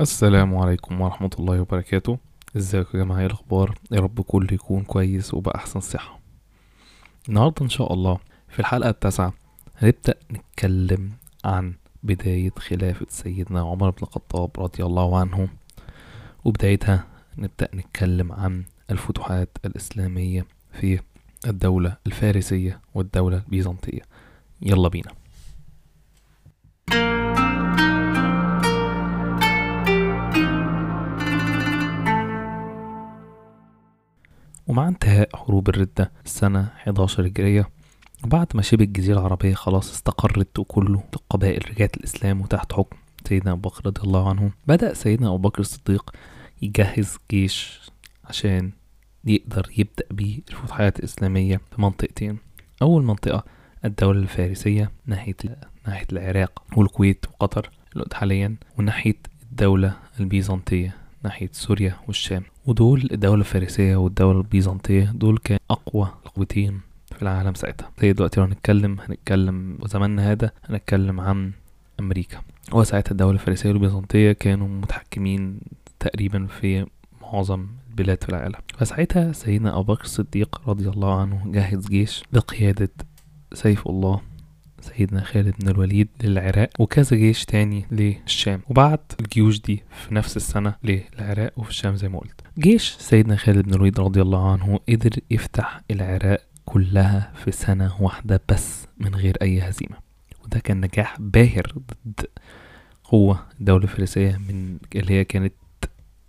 السلام عليكم ورحمة الله وبركاته. ازيكم يا جماعة؟ إيه الأخبار؟ يا رب كله يكون كويس وبأحسن صحة. النهاردة إن شاء الله في الحلقة التاسعة هنبدأ نتكلم عن بداية خلافة سيدنا عمر بن الخطاب رضي الله عنه. وبدايتها نبدأ نتكلم عن الفتوحات الإسلامية في الدولة الفارسية والدولة البيزنطية. يلا بينا. ومع انتهاء حروب الردة سنة 11 هجرية وبعد ما شبه الجزيرة العربية خلاص استقرت وكله القبائل رجعت الإسلام وتحت حكم سيدنا أبو بكر رضي الله عنه بدأ سيدنا أبو بكر الصديق يجهز جيش عشان يقدر يبدأ بيه الفتوحات الإسلامية في منطقتين. أول منطقة الدولة الفارسية ناحية ناحية العراق والكويت وقطر حاليا وناحية الدولة البيزنطية ناحية سوريا والشام. ودول الدولة الفارسية والدولة البيزنطية دول كان أقوى قوتين في العالم ساعتها. زي دلوقتي لو هنتكلم هنتكلم وزماننا هذا هنتكلم عن أمريكا. وساعتها الدولة الفارسية والبيزنطية كانوا متحكمين تقريبا في معظم البلاد في العالم. فساعتها سيدنا أبو بكر الصديق رضي الله عنه جهز جيش بقيادة سيف الله. سيدنا خالد بن الوليد للعراق وكذا جيش تاني للشام. وبعت الجيوش دي في نفس السنة للعراق وفي الشام زي ما قلت. جيش سيدنا خالد بن الوليد رضي الله عنه قدر يفتح العراق كلها في سنة واحدة بس من غير أي هزيمة. وده كان نجاح باهر ضد قوة الدولة الفارسية من اللي هي كانت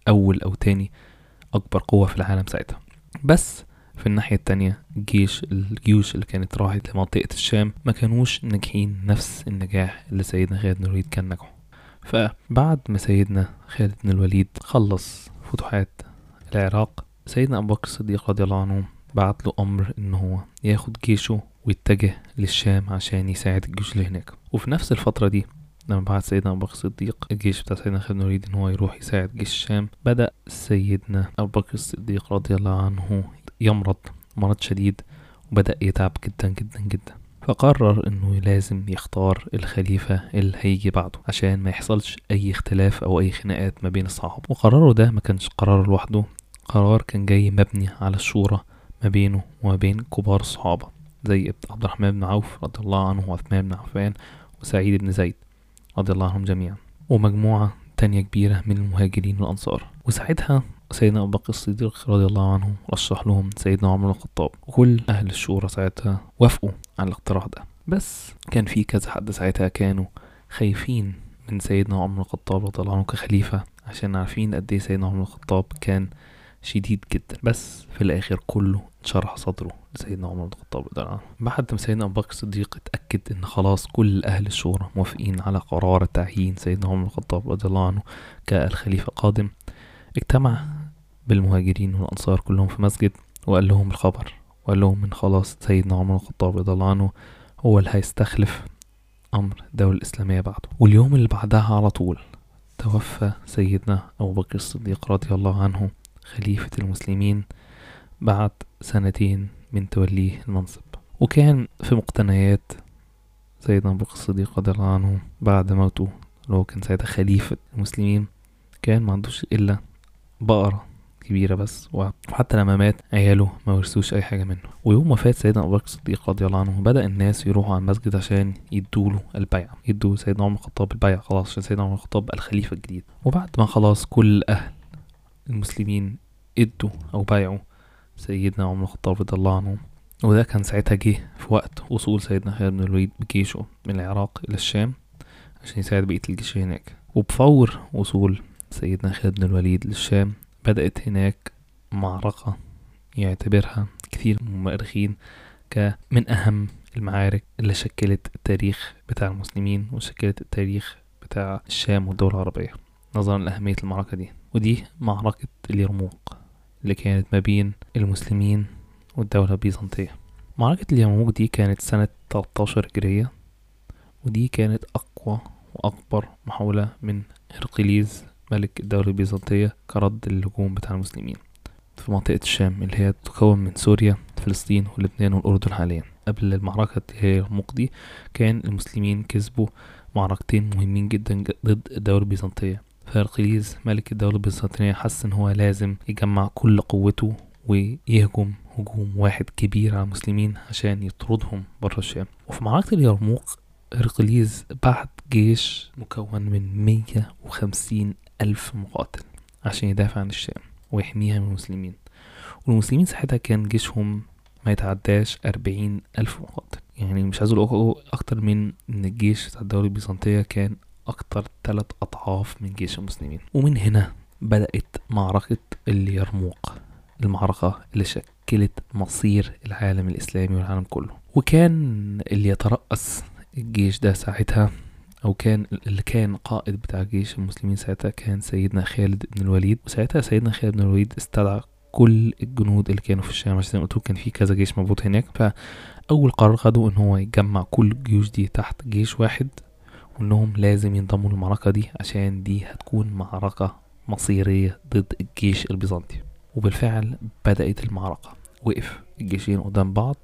أول أو تاني أكبر قوة في العالم ساعتها. بس في الناحية التانية الجيش الجيوش اللي كانت راحت لمنطقة الشام ما كانوش ناجحين نفس النجاح اللي سيدنا خالد بن الوليد كان نجحه فبعد ما سيدنا خالد بن الوليد خلص فتوحات العراق سيدنا أبو بكر الصديق رضي الله عنه بعت له أمر إن هو ياخد جيشه ويتجه للشام عشان يساعد الجيوش اللي هناك. وفي نفس الفترة دي لما بعت سيدنا أبو بكر الصديق الجيش بتاع سيدنا خالد الوليد إن هو يروح يساعد جيش الشام. بدأ سيدنا أبو بكر الصديق رضي الله عنه يمرض مرض شديد وبدأ يتعب جدا جدا جدا. فقرر إنه لازم يختار الخليفة اللي هيجي بعده عشان ما يحصلش أي اختلاف أو أي خناقات ما بين الصحابة. وقراره ده ما كانش قرار لوحده قرار كان جاي مبني على الشورى ما بينه وما بين كبار الصحابة زي عبد الرحمن بن عوف رضي الله عنه وعثمان بن عفان وسعيد بن زيد. رضي الله عنهم جميعا. ومجموعة تانية كبيرة من المهاجرين والأنصار. وساعتها سيدنا أبو بكر الصديق رضي الله عنه رشح لهم سيدنا عمر بن الخطاب. وكل أهل الشورى ساعتها وافقوا على الاقتراح ده. بس كان في كذا حد ساعتها كانوا خايفين من سيدنا عمر بن الخطاب رضي الله عنه كخليفة عشان عارفين قد إيه سيدنا عمر بن الخطاب كان شديد جدا. بس. في الآخر كله انشرح صدره لسيدنا عمر بن الخطاب رضي الله عنه. بعد ما سيدنا أبو بكر الصديق اتأكد إن خلاص كل أهل الشورى موافقين على قرار تعيين سيدنا عمر بن الخطاب رضي الله عنه كالخليفة قادم اجتمع بالمهاجرين والأنصار كلهم في مسجد وقال لهم الخبر وقال لهم من خلاص سيدنا عمر بن الخطاب رضي الله عنه هو اللي هيستخلف أمر الدولة الإسلامية بعده. واليوم اللي بعدها على طول توفى سيدنا أبو بكر الصديق رضي الله عنه خليفة المسلمين بعد سنتين من توليه المنصب. وكان في مقتنيات سيدنا أبو الصديق رضي الله عنه بعد موته اللي هو كان ساعتها خليفة المسلمين كان ما عندوش إلا بقرة كبيرة بس وحتى لما مات عياله ما ورثوش أي حاجة منه. ويوم وفاة سيدنا أبو بكر الصديق رضي الله عنه بدأ الناس يروحوا على المسجد عشان يدوله البيعة يدوا سيدنا عمر الخطاب البيعة خلاص عشان سيدنا عمر الخطاب الخليفة الجديد. وبعد ما خلاص كل أهل المسلمين إدوا أو بايعوا سيدنا عمر الخطاب رضي الله عنه. وده كان ساعتها جه في وقت وصول سيدنا خالد بن الوليد بجيشه من العراق إلى الشام عشان يساعد بقية الجيش هناك. وبفور وصول سيدنا خالد بن الوليد للشام بدأت هناك معركة يعتبرها كثير من المؤرخين كمن أهم المعارك اللي شكلت التاريخ بتاع المسلمين وشكلت التاريخ بتاع الشام والدولة العربية. نظرا لأهمية المعركة دي. ودي معركة اليرموك اللي كانت ما بين المسلمين والدولة البيزنطية. معركة اليرموك دي كانت سنة 13 هجرية ودي كانت أقوى وأكبر محاولة من هرقليز ملك الدولة البيزنطية كرد الهجوم بتاع المسلمين في منطقة الشام اللي هي تكون من سوريا فلسطين ولبنان والأردن حاليا. قبل المعركة اليرموك دي كان المسلمين كسبوا معركتين مهمين جدا ضد الدولة البيزنطية. فهرقليز ملك الدولة البيزنطية حس إن هو لازم يجمع كل قوته ويهجم هجوم واحد كبير على المسلمين عشان يطردهم بره الشام. وفي معركة اليرموك هرقليز بعت جيش مكون من 150 ألف مقاتل عشان يدافع عن الشام ويحميها من المسلمين. والمسلمين ساعتها كان جيشهم ما يتعداش أربعين ألف مقاتل. يعني مش عايز أقول أكتر من إن الجيش بتاع الدولة البيزنطية كان أكتر تلات أضعاف من جيش المسلمين. ومن هنا بدأت معركة اليرموك المعركة اللي شكلت مصير العالم الإسلامي والعالم كله. وكان اللي يترأس الجيش ده ساعتها أو كان اللي كان قائد بتاع جيش المسلمين ساعتها كان سيدنا خالد بن الوليد. وساعتها سيدنا خالد بن الوليد استدعى كل الجنود اللي كانوا في الشام عشان قلت كان في كذا جيش موجود هناك. فأول قرار خده إن هو يجمع كل الجيوش دي تحت جيش واحد. وإنهم لازم ينضموا للمعركة دي عشان دي هتكون معركة مصيرية ضد الجيش البيزنطي. وبالفعل بدأت المعركة. وقف الجيشين قدام بعض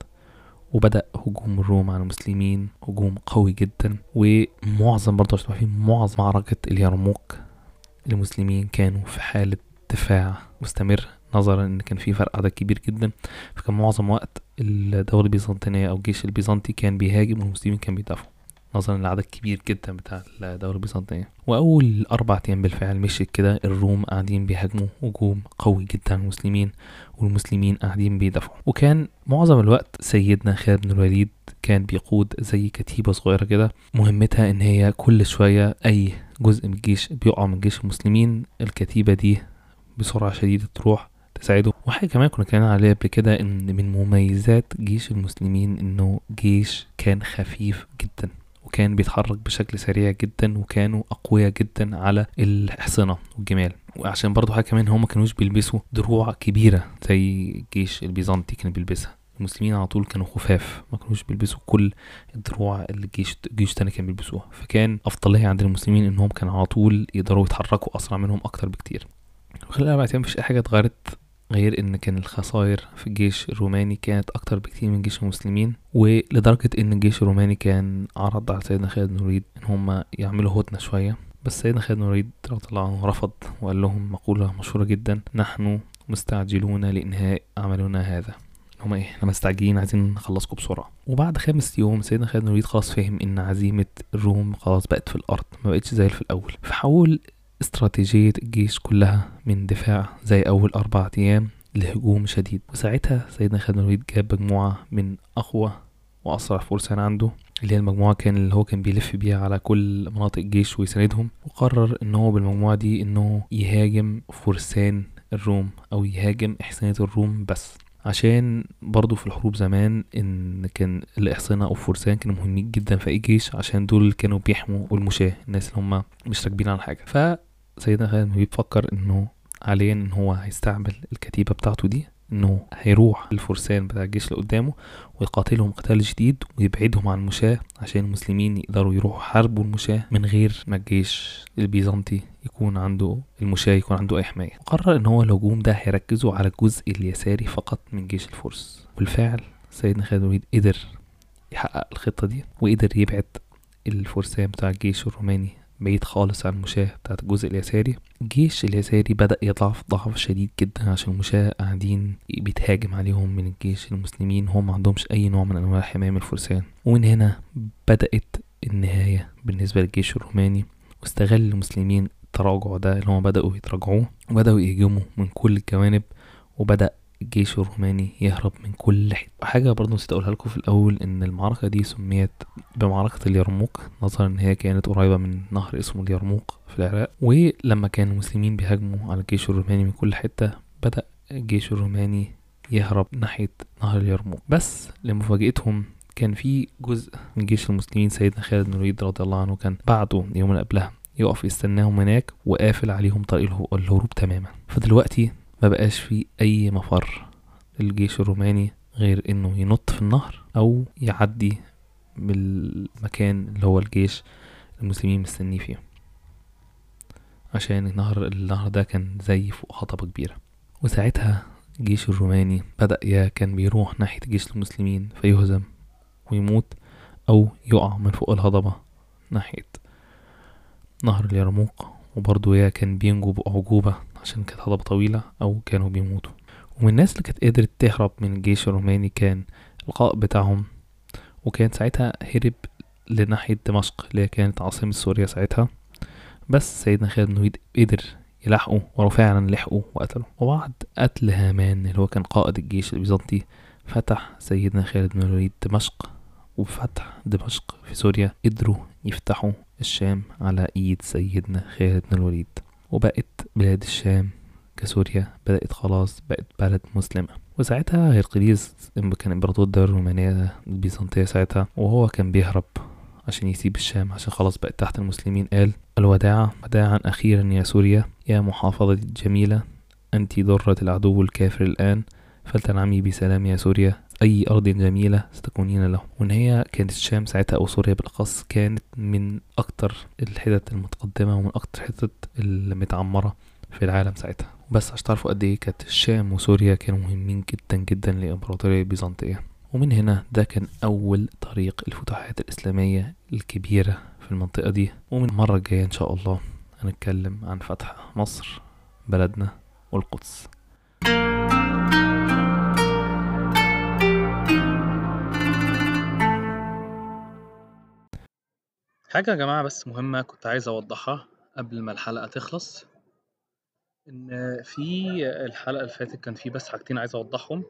وبدأ هجوم الروم على المسلمين هجوم قوي جدا. ومعظم برضه عشان معظم معركة اليرموك المسلمين كانوا في حالة دفاع مستمر. نظرا إن كان في فرق عدد كبير جدا. فكان معظم وقت الدولة البيزنطية أو الجيش البيزنطي كان بيهاجم والمسلمين كانوا بيدافعوا. نظرا للعدد كبير جدا بتاع الدولة البيزنطية وأول أربع أيام بالفعل مشيت كده الروم قاعدين بيهاجموا هجوم قوي جدا على المسلمين والمسلمين قاعدين بيدافعوا. وكان معظم الوقت سيدنا خالد بن الوليد كان بيقود زي كتيبة صغيرة كده. مهمتها إن هي كل شوية أي جزء من الجيش بيقع من جيش المسلمين الكتيبة دي بسرعة شديدة تروح تساعده. وحاجة كمان كنا اتكلمنا عليها قبل كده إن من مميزات جيش المسلمين إنه جيش كان خفيف جدا. وكان بيتحرك بشكل سريع جدا وكانوا أقوياء جدا على الحصنة والجمال. وعشان برضو حاجة كمان هم كانوش بيلبسوا دروع كبيرة زي الجيش البيزنطي كان بيلبسها. المسلمين على طول كانوا خفاف ما كانوش بيلبسوا كل الدروع اللي الجيش الجيش التاني كان بيلبسوها. فكان أفضلية عند المسلمين إنهم كانوا على طول يقدروا يتحركوا أسرع منهم أكتر بكتير. وخلال أربع أيام مفيش أي حاجة اتغيرت غير إن كان الخسائر في الجيش الروماني كانت أكتر بكتير من جيش المسلمين ولدرجة إن الجيش الروماني كان عرض على سيدنا خالد بن الوليد إن هم يعملوا هدنة شوية. بس سيدنا خالد بن الوليد رضي الله عنه رفض وقال لهم مقولة مشهورة جدا نحن مستعجلون لإنهاء عملنا هذا. هما إيه إحنا مستعجلين عايزين نخلصكم بسرعة. وبعد خامس يوم سيدنا خالد بن الوليد خلاص فهم إن عزيمة الروم خلاص بقت في الأرض ما بقتش زي في الأول. فحول استراتيجية الجيش كلها من دفاع زي أول أربع أيام لهجوم شديد. وساعتها سيدنا خالد الوليد جاب مجموعة من أقوى وأسرع فرسان عنده اللي هي المجموعة كان اللي هو كان بيلف بيها على كل مناطق الجيش ويساندهم. وقرر إن هو بالمجموعة دي إنه يهاجم فرسان الروم أو يهاجم إحصانية الروم بس. عشان برضو في الحروب زمان إن كان الإحصنة أو فرسان كانوا مهمين جدا في أي جيش عشان دول كانوا بيحموا المشاة الناس اللي هم مش راكبين على حاجة. فسيدنا خالد بيفكر إنه حاليا إن هو هيستعمل الكتيبة بتاعته دي إنه هيروح الفرسان بتاع الجيش اللي قدامه ويقاتلهم قتال شديد ويبعدهم عن المشاة عشان المسلمين يقدروا يروحوا يحاربوا المشاة من غير ما الجيش البيزنطي يكون عنده المشاة يكون عنده أي حماية. قرر إن هو الهجوم ده هيركزوا على الجزء اليساري فقط من جيش الفرس. بالفعل سيدنا خالد الوليد قدر يحقق الخطة دي وقدر يبعد الفرسان بتاع الجيش الروماني بعيد خالص عن المشاة بتاعت الجزء اليساري. الجيش اليساري بدأ يضعف ضعف شديد جدا عشان المشاة قاعدين بيتهاجم عليهم من الجيش المسلمين. هم معندهمش أي نوع من أنواع الحماية من الفرسان. ومن هنا بدأت النهاية بالنسبة للجيش الروماني. واستغل المسلمين التراجع ده اللي هم بدأوا يتراجعوه. وبدأوا يهجموا من كل الجوانب. وبدأ الجيش الروماني يهرب من كل حتة. حاجة برضه نسيت أقولها لكم في الأول إن المعركة دي سميت بمعركة اليرموك نظرا إن هي كانت قريبة من نهر اسمه اليرموك في العراق. ولما كان المسلمين بيهاجموا على الجيش الروماني من كل حتة بدأ الجيش الروماني يهرب ناحية نهر اليرموك. بس لمفاجأتهم كان في جزء من جيش المسلمين سيدنا خالد بن الوليد رضي الله عنه كان بعده يوم قبلها يقف يستناهم هناك وقافل عليهم طريق الهروب تماما. فدلوقتي ما بقاش في أي مفر للجيش الروماني غير إنه ينط في النهر أو يعدي بالمكان اللي هو الجيش المسلمين مستنيه فيه. عشان النهر النهر ده كان زي فوق هضبة كبيرة. وساعتها الجيش الروماني بدأ يا كان بيروح ناحية جيش المسلمين فيهزم ويموت أو يقع من فوق الهضبة ناحية نهر اليرموك. وبرضه يا كان بينجوا بأعجوبة عشان كانت هضبة طويلة أو كانوا بيموتوا. ومن الناس اللي كانت قدرت تهرب من الجيش الروماني كان القائد بتاعهم وكان ساعتها هرب لناحية دمشق اللي كانت عاصمة سوريا ساعتها. بس سيدنا خالد بن الوليد قدر يلحقوا ولو فعلا لحقوا وقتلوا وبعد قتل هامان اللي هو كان قائد الجيش البيزنطي فتح سيدنا خالد بن الوليد دمشق وبفتح دمشق في سوريا قدروا يفتحوا الشام على إيد سيدنا خالد بن الوليد. وبقت بلاد الشام كسوريا بدأت خلاص بقت بلد مسلمة. وساعتها هرقليس كان إمبراطور الدولة الرومانية البيزنطية ساعتها وهو كان بيهرب عشان يسيب الشام عشان خلاص بقت تحت المسلمين قال الوداع وداعا أخيرا يا سوريا يا محافظة الجميلة أنت ضرة العدو الكافر الآن فلتنعمي بسلام يا سوريا أي أرض جميلة ستكونين له. وإن هي كانت الشام ساعتها أو سوريا بالأخص كانت من أكتر الحتت المتقدمة ومن أكتر الحتت المتعمرة في العالم ساعتها. بس عشان تعرفوا قد إيه كانت الشام وسوريا كانوا مهمين جدا جدا للإمبراطورية البيزنطية ومن هنا ده كان أول طريق الفتوحات الإسلامية الكبيرة في المنطقة دي. ومن المرة الجاية إن شاء الله هنتكلم عن فتح مصر بلدنا والقدس. حاجة يا جماعة بس مهمة كنت عايز أوضحها قبل ما الحلقة تخلص. إن في الحلقة اللي فاتت كان في بس حاجتين عايز أوضحهم.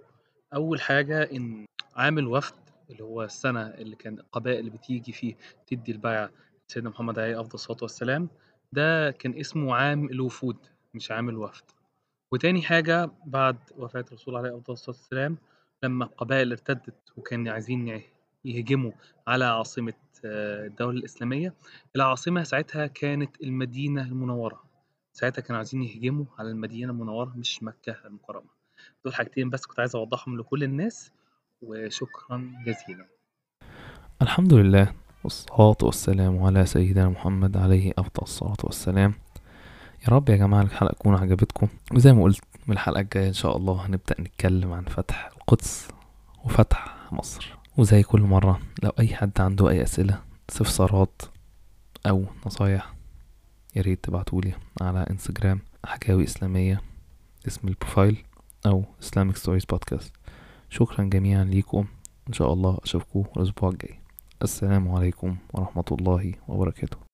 أول حاجة إن عام الوفد اللي هو السنة اللي كان القبائل بتيجي فيه تدي البيعة سيدنا محمد عليه أفضل الصلاة والسلام ده كان اسمه عام الوفود مش عام الوفد وتاني حاجة بعد وفاة الرسول عليه أفضل الصلاة والسلام لما القبائل ارتدت وكان عايزين يهجموا على عاصمة آه، الدولة الإسلامية العاصمة ساعتها كانت المدينة المنورة. ساعتها كانوا عايزين يهجموا على المدينة المنورة مش مكة المكرمة. دول حاجتين بس كنت عايز أوضحهم لكل الناس وشكرا جزيلا. الحمد لله والصلاة والسلام على سيدنا محمد عليه أفضل الصلاة والسلام. يا رب يا جماعة الحلقة تكون عجبتكم وزي ما قلت من الحلقة الجاية إن شاء الله هنبدأ نتكلم عن فتح القدس وفتح مصر. وزي كل مرة لو أي حد عنده أي أسئلة استفسارات أو نصايح ياريت تبعتولي على انستجرام حكاوي إسلامية اسم البروفايل أو Islamic Stories Podcast شكرا جميعا ليكم. إن شاء الله أشوفكم الأسبوع الجاي. السلام عليكم ورحمة الله وبركاته.